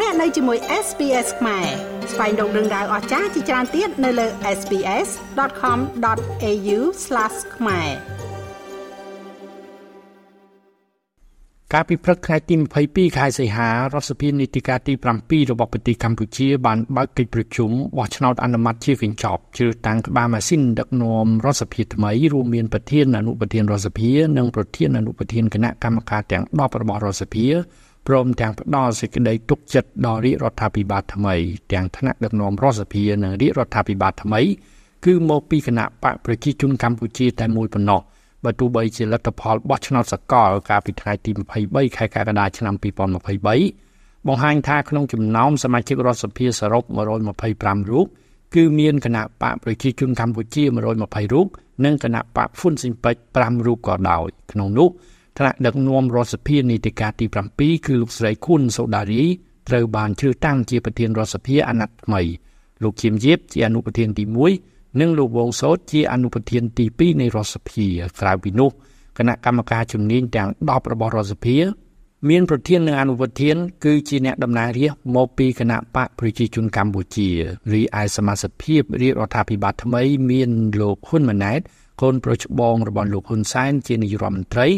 លោកអ្នកនៅជាមួយ SPS ខ្មែរស្វែងរកដឹងដៅអស្ចារ្យជាច្រើនទៀតនៅលើ SPS.com.au/ ខ្មែរកាលពីព្រឹកថ្ងៃទី22ខែសីហារដ្ឋសភានីតិកាលទី7របស់ប្រទេសកម្ពុជាបានបើកកិច្ចប្រជុំបោះឆ្នោតអនុម័តជាកញ្ចប់ជ្រើសតាំងក្បាលម៉ាស៊ីនដឹកនាំរដ្ឋសភាថ្មីរួមមានប្រធានអនុប្រធានរដ្ឋសភា និងប្រធានអនុប្រធានគណៈកម្មការទាំង10របស់រដ្ឋសភា ព្រមទាំងផ្ដល់សេចក្តីទុកចិត្តដល់រាជរដ្ឋាភិបាលថ្មី ទាំងថ្នាក់ដឹកនាំរដ្ឋសភានិងរាជរដ្ឋាភិបាលថ្មី គឺមកពីគណៈបកប្រជាជនកម្ពុជាតែមួយប៉ុណ្ណោះបើទោះបីជាលទ្ធផលបោះឆ្នោតសកលកាលពីថ្ងៃទី23ខែកក្កដាឆ្នាំ2023បង្ហាញថាក្នុងចំណោមសមាជិករដ្ឋសភាសរុប125រូបគឺមានគណៈបកប្រជាជនកម្ពុជា120រូបនិងគណៈបកហ៊ុនស៊ីមពេច5រូបក៏ដោយក្នុងនោះ ថ្នាក់ដឹកនាំរដ្ឋសភានីតិកាលទី7គឺលោកស្រីខុនសូដារីត្រូវបានជ្រើសតាំងជាប្រធានរដ្ឋសភាអាណត្តិថ្មីលោកឈៀមយៀបជាអនុប្រធានទី1និងលោកវងសោតជាអនុប្រធានទី2នៃរដ្ឋសភាក្រៅពីនោះគណៈកម្មការជំនាញទាំង10របស់រដ្ឋសភា មានប្រធាននិងអនុប្រធាន គឺជាអ្នកតំណាងរាស្ត្រមកពីគណៈបកប្រជាជនកម្ពុជារីឯសមាជិកភាពរាជរដ្ឋាភិបាលថ្មី មានលោកហ៊ុនម៉ាណែតកូនប្រុសច្បងរបស់លោកហ៊ុនសែនជានាយករដ្ឋមន្ត្រី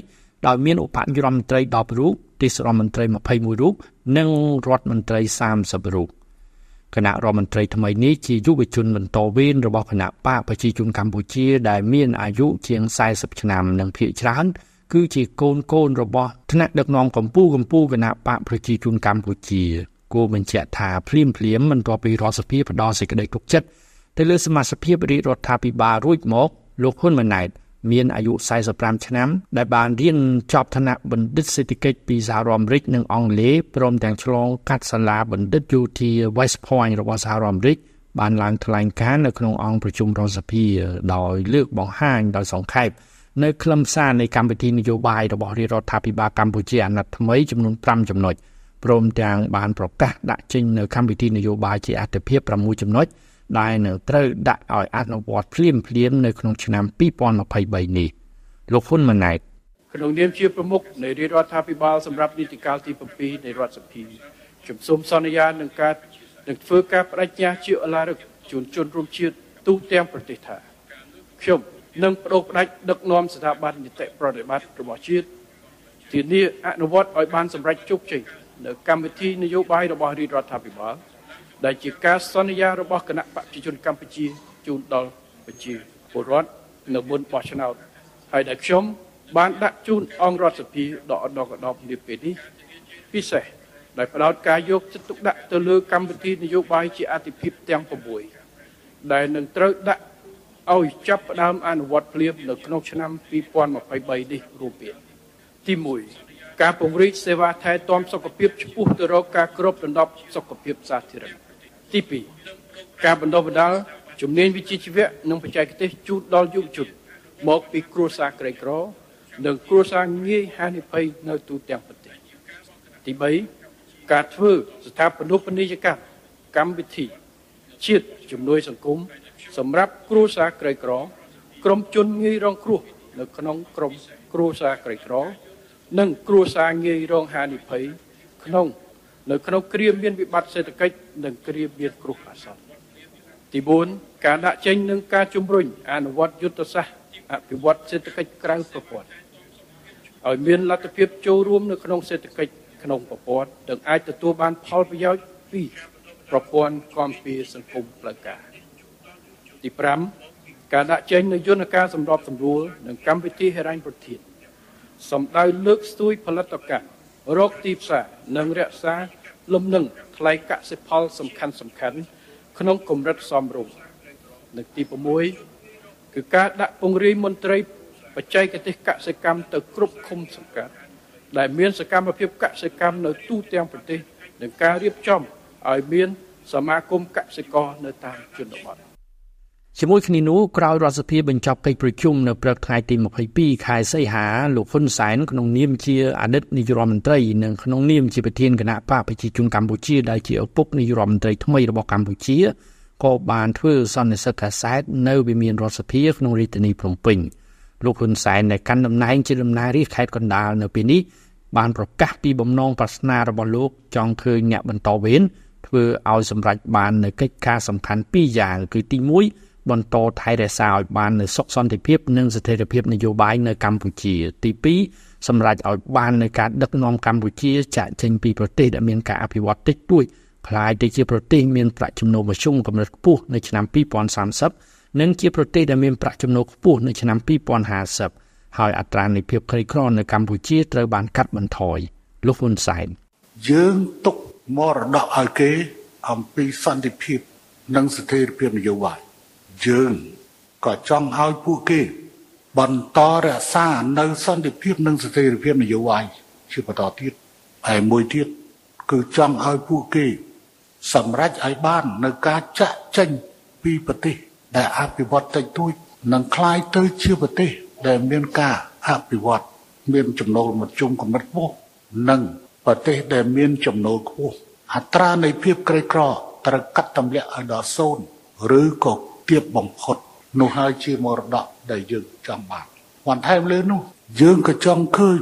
ដោយមានឧបនាយករដ្ឋមន្ត្រី10រូបទេសរដ្ឋមន្ត្រី21រូបនិងរដ្ឋមន្ត្រី30រូបគណៈរដ្ឋមន្ត្រីថ្មីនេះជាយុវជនបន្តវេនរបស់គណៈបកប្រជាជនកម្ពុជា ដែលមានអាយុជាង40ឆ្នាំនិងភាគច្រើន គឺជាកូនកូនរបស់ថ្នាក់ដឹកនាំកម្ពុជាកម្ពុជាគណៈបកប្រជាជនកម្ពុជាគួរបញ្ជាក់ថាព្រាមព្រាមបន្ទាប់ពីរដ្ឋសភាផ្ដល់សេចក្តីទុកចិត្តទៅលើសមាជិកភាពរាជរដ្ឋាភិបាលរួចមកលោកហ៊ុនម៉ាណែត មានអាយុ45ឆ្នាំ ដែលបានរៀនចប់ឋានៈបណ្ឌិតសេដ្ឋកិច្ចពីសហរដ្ឋអាមេរិកនិងអង់គ្លេសព្រមទាំងឆ្លងកាត់សាលាបណ្ឌិតយោធា West Point របស់សហរដ្ឋអាមេរិកបានឡើងថ្លែងការណ៍នៅក្នុងអង្គប្រជុំរដ្ឋសភាដោយលើកបង្ហាញដោយសង្ខេបនៅខ្លឹមសារនៃកម្មវិធីនយោបាយរបស់រាជរដ្ឋាភិបាលកម្ពុជាអាណត្តិថ្មីចំនួន5ចំណុចព្រមទាំងបានប្រកាសដាក់ចេញនៅកម្មវិធីនយោបាយជាអត្ថិភាព6ចំណុច ដែលនឹងត្រូវដាក់ឲ្យអនុវត្តភ្លាមភ្លាមនៅក្នុងឆ្នាំ2023នេះលោកហ៊ុនម៉ាណែតក្នុងនាមជាប្រមុខនៃរាជរដ្ឋាភិបាលសម្រាប់នីតិកាលទី7នៃរដ្ឋសភាជំសូមសន្យានឹងការនឹងធ្វើការបដិញ្ញាជាអឡារឹកជូនជនរួមជាតិទូទាំងប្រទេសថាខ្ញុំនឹងបដូរផ្ដាច់ដឹកនាំស្ថាប័ននីតិប្រតិបត្តិរបស់ជាតិធានាអនុវត្តឲ្យបានសម្រេចជោគជ័យនៅកម្មវិធីនយោបាយរបស់រាជរដ្ឋាភិបាល ដែលជាការសន្យារបស់គណៈបព្វជិជនកម្ពុជាជូនដល់ប្រជាពលរដ្ឋនៅមុនបោះឆ្នោតហើយដែលខ្ញុំបានដាក់ជូនអង្គរដ្ឋសភាដល់អដកដបនាពេលនេះពិសេសដែលផ្ដោតការយកចិត្តទុកដាក់ទៅលើកម្មវិធីនយោបាយជាអតិភិបទាំង6ដែលនឹងត្រូវដាក់ឲ្យចាប់ផ្ដើមអនុវត្តភ្លាមនៅក្នុងឆ្នាំ2023នេះរួមមានទី1ការពង្រីកសេវាថែទាំសុខភាពចំពោះទៅរកការគ្របដណ្ដប់សុខភាពសាធារណៈ ទី2ការបណ្ដុះបណ្ដាលជំនាញវិជ្ជាជីវៈនិងបច្ចេកទេសជូនដល់យុវជនមកពីគ្រួសារក្រីក្រ និងគ្រួសារងាយហានិភ័យនៅទូទាំងប្រទេសទី3ការធ្វើស្ថាបនិកពាណិជ្ជកម្មកម្មវិធីជាតិជំនួយសង្គមសម្រាប់គ្រួសារក្រីក្រ ក្រុមជនងាយរងគ្រោះនៅក្នុងក្រុមគ្រួសារក្រីក្រ និងគ្រួសារងាយរងហានិភ័យក្នុង នៅក្នុងគ្រាមានវិបត្តិសេដ្ឋកិច្ចនិងគ្រាមានគ្រោះអាសន្នទី4ការដាក់ចេញនឹងការជំរុញអនុវត្តយុទ្ធសាស្ត្រអភិវឌ្ឍសេដ្ឋកិច្ចក្រៅប្រព័ន្ធឲ្យមានលទ្ធភាពចូលរួមនៅក្នុងសេដ្ឋកិច្ចក្នុងប្រព័ន្ធនិងអាចទទួលបានផលប្រយោជន៍ពីប្រព័ន្ធគាំពារសង្គមផ្លូវការទី5ការដាក់ចេញនូវយន្តការសម្របសម្រួលនិងកម្មវិធីហិរញ្ញប្រធានសម្ដៅលើកស្ទួយផលិតកម្ម រកទីផ្សារនិងរក្សាលំនឹងថ្លៃកសិផលសំខាន់សំខាន់ក្នុងកម្រិតសមរម្យនិងទី6គឺការដាក់ពង្រាយមន្ត្រីបច្ចេកទេសកសិកម្មទៅគ្រប់ឃុំសង្កាត់ដែលមានសកម្មភាពកសិកម្មនៅទូទាំងប្រទេសនិងការរៀបចំឲ្យមានសមាគមកសិករនៅតាមជនបទ ជាមួយគ្នានោះក្រោយរដ្ឋសភាបញ្ចប់កិច្ចប្រជុំនៅព្រឹកថ្ងៃទី22ខែសីហាលោកហ៊ុនសែនក្នុងនាមជាអតីតនាយករដ្ឋមន្ត្រីនិងក្នុងនាមជាប្រធានគណៈបកប្រជាជនកម្ពុជាដែលជាឪពុកនាយករដ្ឋមន្ត្រីថ្មីរបស់កម្ពុជាក៏បានធ្វើសន្និសីទកាសែតនៅវិមានរដ្ឋសភាក្នុងរាជធានីភ្នំពេញលោកហ៊ុនសែនដែលកាន់តំណែងជាតំណាងរាជខេត្តកណ្ដាលនៅពេលនេះបានប្រកាសពីបំណងប្រាថ្នារបស់លោកចង់ឃើញអ្នកបន្តវេនធ្វើឲ្យសម្រេចបាននូវកិច្ចការសំខាន់ពីរយ៉ាងគឺទី1 បន្តថែរក្សាឲ្យបាននូវសុខសន្តិភាពនិងស្ថិរភាពនយោបាយនៅកម្ពុជា ទី2សម្រាប់ឲ្យបាននូវការដឹកនាំកម្ពុជាចាក់ចេញពីប្រទេសដែលមានការអភិវឌ្ឍតិចតួចក្លាយទៅជាប្រទេសមានប្រាក់ចំណូលមធ្យមកម្រិតខ្ពស់នៅឆ្នាំ2030និងជាប្រទេសដែលមានប្រាក់ចំណូលខ្ពស់នៅឆ្នាំ2050ហើយអត្រានៃភាពក្រីក្រនៅកម្ពុជាត្រូវបានកាត់បន្ថយលោកហ៊ុនសែនយើងទុកមរតកឲ្យគេអំពីសន្តិភាព និងស្ថិរភាពនយោបាយ យើងក៏ចង់ឲ្យពួកគេបន្តរក្សានៅសន្តិភាពនិងស្ថិរភាពនយោបាយជាបន្តទៀតហើយមួយទៀតគឺចង់ឲ្យពួកគេសម្រេចឲ្យបាននៅការចាក់ចេញពីប្រទេសដែលអភិវឌ្ឍតិចតួចនិងคล้ายទៅជាប្រទេសដែលមានការអភិវឌ្ឍមានចំណូលមធ្យមកម្រិតខ្ពស់និងប្រទេសដែលមានចំណូលខ្ពស់អត្រានៃភាពក្រីក្រត្រូវកាត់ទម្លាក់ឲ្យដល់សូន្យឬក៏ ទាបបំផុតនោះហើយជាមរតកដែលយើងចង់បានបន្ថែមលើនោះ យើងក៏ចង់ឃើញ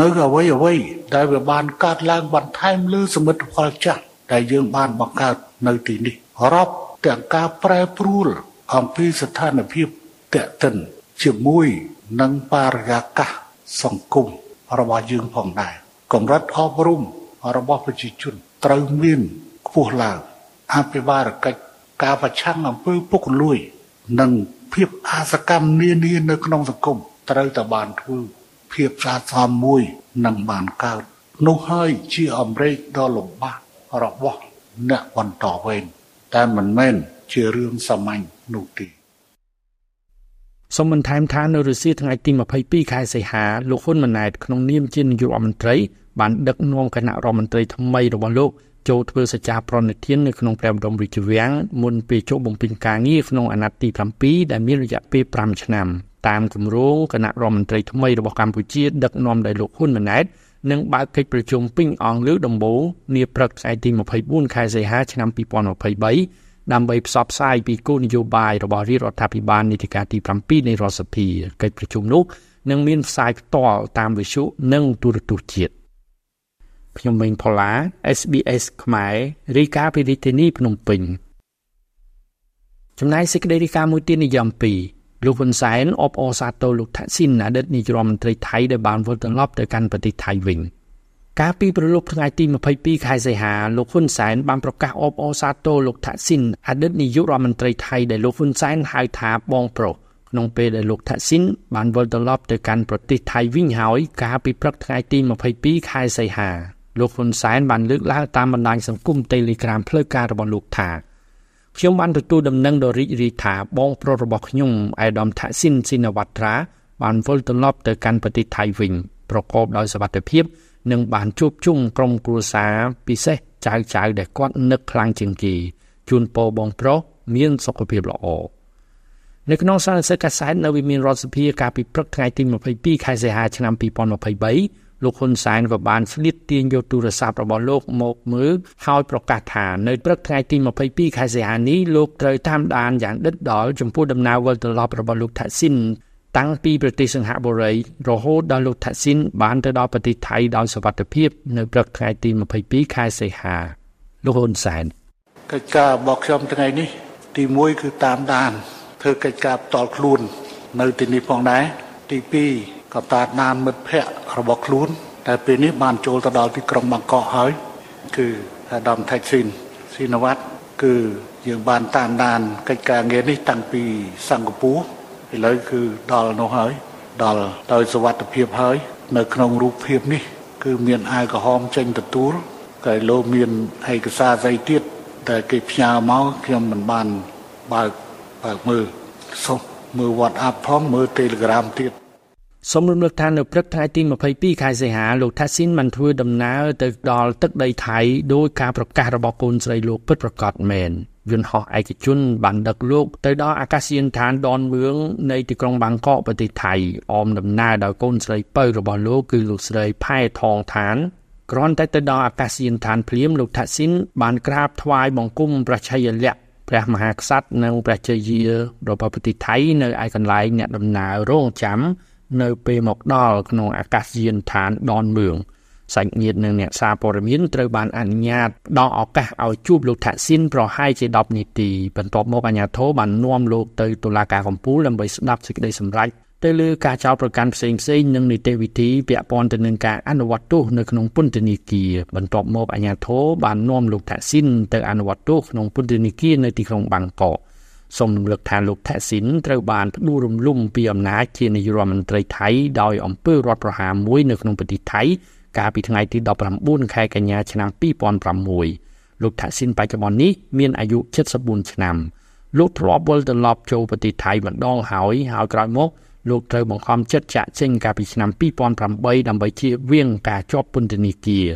នៅអ្វីអ្វីដែលវាបានកាត់ឡើងបន្ថែមលើសមិទ្ធផលចាស់ដែលយើងបានបង្កើតនៅទីនេះរាប់ទាំងការប្រែប្រួលអំពីស្ថានភាពតេតិនជាមួយនឹងបរិយាកាសសង្គមរបស់យើងផងដែរកម្រិតអប់រំរបស់ប្រជាជនត្រូវមានខ្ពស់ឡើងអភិបាលកិច្ច ការប្រឆាំងអំពើពុករលួយ និងភាពអាសកម្មនានានៅក្នុងសង្គមត្រូវតែបានធ្វើភាពស្អាតស្អំមួយនឹងបានកើតនោះហើយជាអំរែកដ៏លំបាករបស់អ្នកបន្តវេនតែមិនមែនជារឿងសាមញ្ញនោះទេសូមបន្ថែមថានៅរុស្ស៊ីថ្ងៃទី22ខែសីហាលោកហ៊ុនម៉ាណែតក្នុងនាមជានាយករដ្ឋមន្ត្រីបានដឹកនាំគណៈរដ្ឋមន្ត្រីថ្មីរបស់លោក ចូលធ្វើសច្ចាប្រណិធាននៅក្នុងព្រះបរមរាជវាំងមុនពេលចូលបំពេញការងារក្នុងអាណត្តិទី7ដែលមានរយៈពេល5ឆ្នាំតាមគម្រោងគណៈរដ្ឋមន្ត្រីថ្មីរបស់កម្ពុជាដឹកនាំដោយលោកហ៊ុនម៉ាណែតនឹងបើកកិច្ចប្រជុំពេញអង្គលើកដំបូងនាព្រឹកថ្ងៃទី24ខែសីហាឆ្នាំ2023ដើម្បីផ្សព្វផ្សាយពីគោលនយោបាយរបស់រាជរដ្ឋាភិបាលនីតិកាលទី7នៃរដ្ឋសភាកិច្ចប្រជុំនោះនឹងមានផ្សាយផ្ទាល់តាមវិទ្យុនិងទូរទស្សន៍ជាតិ ខ្ញុំវិញផល្លា SBS ខ្មែររាយការណ៍ពីរាជធានីភ្នំពេញចំណែកសេចក្តីរាយការណ៍មួយទៀតនិយម2លោកហ៊ុនសែនអបអរសាទរលោកថាក់ស៊ីនអតីតនាយករដ្ឋមន្ត្រីថៃដែលបានវិលត្រឡប់ទៅកាន់ប្រទេសថៃវិញកាលពីប្រលប់ថ្ងៃទី22ខែសីហាលោកហ៊ុនសែនបានប្រកាសអបអរសាទរលោកថាក់ស៊ីនអតីតនាយករដ្ឋមន្ត្រីថៃដែលលោកហ៊ុនសែនហៅថាបងប្រុសក្នុងពេលដែលលោកថាក់ស៊ីនបានវិលត្រឡប់ទៅកាន់ប្រទេសថៃវិញហើយកាលពីព្រឹកថ្ងៃទី22ខែសីហា លោកហ៊ុនសែនបានលើកឡើងតាមបណ្ដាញសង្គម Telegram ផ្លូវការរបស់លោកថាខ្ញុំបានទទួលដំណឹងដ៏រីករាយថាបងប្រុសរបស់ខ្ញុំអេដាមថាស៊ីនស៊ីណាវ៉ាត្រាបានវិលត្រឡប់ទៅកាន់ប្រទេសថៃវិញប្រកបដោយសុវត្ថិភាព និងបានជួបជុំក្រុមគ្រួសារពិសេសចៅចៅដែលគាត់នឹកខ្លាំងជាងគេជូនពរបងប្រុសមានសុខភាពល្អនៅក្នុងសារសើកាសែតនៅវិមានរដ្ឋសភាកាលពីព្រឹកថ្ងៃទី22ខែសីហាឆ្នាំ2023 លោកហ៊ុនសែនក៏បានស្លៀកទាញយកទូរស័ព្ទរបស់លោកមកមើលហើយប្រកាសថានៅព្រឹកថ្ងៃទី22ខែសីហានេះលោកត្រូវតាមដានយ៉ាងដិតដល់ចំពោះដំណើរវិលត្រឡប់របស់លោកថាក់ស៊ីនតាំងពីប្រទេសសិង្ហបុរីរហូតដល់លោកថាក់ស៊ីនបានទៅដល់ប្រទេសថៃដោយសុវត្ថិភាពនៅព្រឹកថ្ងៃទី22ខែសីហាលោកហ៊ុនសែនកិច្ចការរបស់ខ្ញុំថ្ងៃនេះ ទី1គឺតាមដានធ្វើកិច្ចការផ្ទាល់ខ្លួន នៅទីនេះផងដែរទី2 ក៏តាមដានមិត្តភ័ក្តិរបស់ខ្លួនតែពេលនេះបានចូលទៅដល់ទីក្រុងបាងកកហើយគឺអាដាមថៃស៊ីនស៊ីនវ៉ាត់គឺយើងបានតាមដានកិច្ចការងារនេះតាំងពីសិង្ហបុរីឥឡូវគឺដល់នោះហើយដល់ដោយសวัสดิភាពហើយ នៅក្នុងរូបភាពនេះ គឺមានអាវក្រហមចេញទទួលក៏លោកមានឯកសារស្អីទៀតតែគេផ្ញើមកខ្ញុំមិនបានបើកបើកមើលសុំមើល WhatsApp ផងមើល Telegram ទៀត សូមរំលឹកថានៅព្រឹកថ្ងៃទី22ខែសីហាលោកថាស៊ីនបានធ្វើដំណើរទៅដល់ទឹកដីថៃដោយការប្រកាសរបស់កូនស្រីលោកពិតប្រាកដមែនយន្តហោះឯកជនបានដឹកលោកទៅដល់អាកាសយានដ្ឋានដនមឿងនៃទីក្រុងបាងកកប្រទេសថៃអមដំណើរដោយកូនស្រីពៅរបស់លោកគឺលោកស្រីផែថងឋានគ្រាន់តែទៅដល់អាកាសយានដ្ឋានភ្លាមលោកថាស៊ីនបានក្រាបថ្វាយបង្គំព្រះឆាយលក្ខព្រះមហាក្សត្រនិងព្រះជ័យយារបស់ប្រទេសថៃនៅឯកន្លែងអ្នកដំណើររងចាំ នៅពេលមកដល់ក្នុងអាកាសយានដ្ឋានដនមឿងសាច់ញាតិនិងអ្នកសារព័ត៌មានត្រូវបានអនុញ្ញាតផ្ដល់ឱកាសឲ្យជួបលោកថាក់ស៊ីនប្រហែលជា10នាទីបន្ទាប់មកអាជ្ញាធរបាននាំលោកទៅតុលាការកំពូលដើម្បីស្ដាប់សេចក្តីសម្រេចទៅលើការចោទប្រកាន់ផ្សេងផ្សេងនិងនីតិវិធីពាក់ព័ន្ធទៅនឹងការអនុវត្តទោសនៅក្នុងពន្ធនាគារបន្ទាប់មកអាជ្ញាធរបាននាំលោកថាក់ស៊ីនទៅអនុវត្តទោសក្នុងពន្ធនាគារនៅទីក្រុងបាងកក សូមរំលឹកថាលោកថាក់ស៊ីនត្រូវបានផ្ដួលរំលំពីអំណាចជានាយករដ្ឋមន្ត្រីថៃដោយអំពើរដ្ឋប្រហារមួយនៅក្នុងប្រទេសថៃកាលពីថ្ងៃទី19ខែកញ្ញាឆ្នាំ2006លោកថាក់ស៊ីនបច្ចុប្បន្ននេះមានអាយុ74ឆ្នាំលោកធ្លាប់វិលត្រឡប់ចូលប្រទេសថៃម្ដងហើយហើយក្រោយមកលោកត្រូវបង្ខំចិត្តចាក់ចេញកាលពីឆ្នាំ2008ដើម្បីជៀសវាងការជាប់ពន្ធនាគារ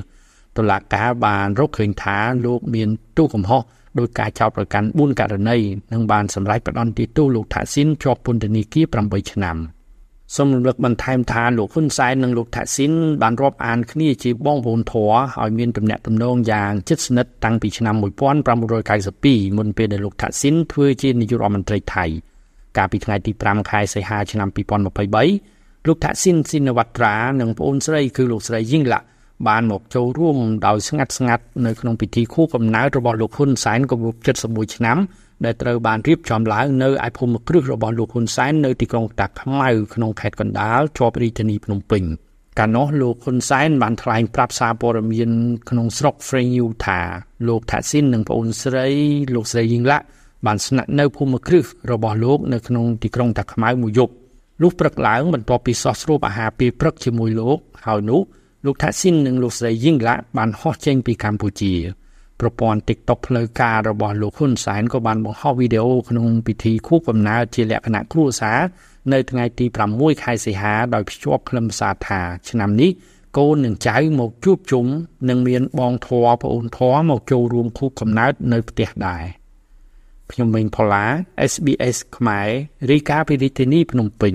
តុលាការបានរកឃើញថាលោកមានទោសកំហុស ដោយការចោទប្រកាន់4ករណីនិងបានសម្រេចផ្តន្ទាទោសលោកថាស៊ីនជាប់ពន្ធនាគារ8ឆ្នាំសូមរំលឹកបន្ថែមថាលោកហ៊ុនសែននិងលោកថាស៊ីនបានរាប់អានគ្នាជាបងប្អូនធរហើយមានទំនាក់ទំនងយ៉ាងជិតស្និទ្ធតាំងពីឆ្នាំ1992មុនពេលដែលលោកថាស៊ីនធ្វើជានាយករដ្ឋមន្ត្រីថៃកាលពីថ្ងៃទី5ខែសីហាឆ្នាំ2023លោកថាស៊ីនស៊ីនវត្រានិងប្អូនស្រីគឺលោកស្រីយីងឡាក់ បានមកចូលរួមដោយស្ងាត់ស្ងាត់នៅក្នុងពិធីខួបកំណើតរបស់លោកហ៊ុនសែនគម្រប់71ឆ្នាំដែលត្រូវបានរៀបចំឡើងនៅឯភូមិគ្រឹះរបស់លោកហ៊ុនសែននៅទីក្រុងតាខ្មៅក្នុងខេត្តកណ្ដាលជាប់រាជធានីភ្នំពេញកាលនោះលោកហ៊ុនសែនបានថ្លែងប្រាប់សារព័ត៌មានក្នុងស្រុក Free New ថាលោកថាស៊ីននិងប្អូនស្រីលោកស្រីយីងឡាក់បានស្នាក់នៅភូមិគ្រឹះរបស់លោកនៅក្នុងទីក្រុងតាខ្មៅមួយយប់លុះព្រឹកឡើងបន្ទាប់ពីសោះស្រូបអាហារពេលព្រឹកជាមួយលោកហើយនោះ លោកថាស៊ីននិងលោកស្រីយីងឡាបានហោះចេញពីកម្ពុជាប្រព័ន្ធ TikTok ផ្លូវការរបស់លោកហ៊ុនសែនក៏បានបង្ហោះវីដេអូក្នុងពិធីខួបកំណើតជាលក្ខណៈគ្រួសារនៅថ្ងៃទី6ខែសីហាដោយភ្ជាប់ខ្លឹមសារថាឆ្នាំនេះកូននិងចៅមកជួបជុំនិងមានបងធွာប្អូនធွာមកចូលរួមខួបកំណើតនៅផ្ទះដែរខ្ញុំមេងផល្លា SBS ខ្មែររីកាពីរាជធានីភ្នំពេញ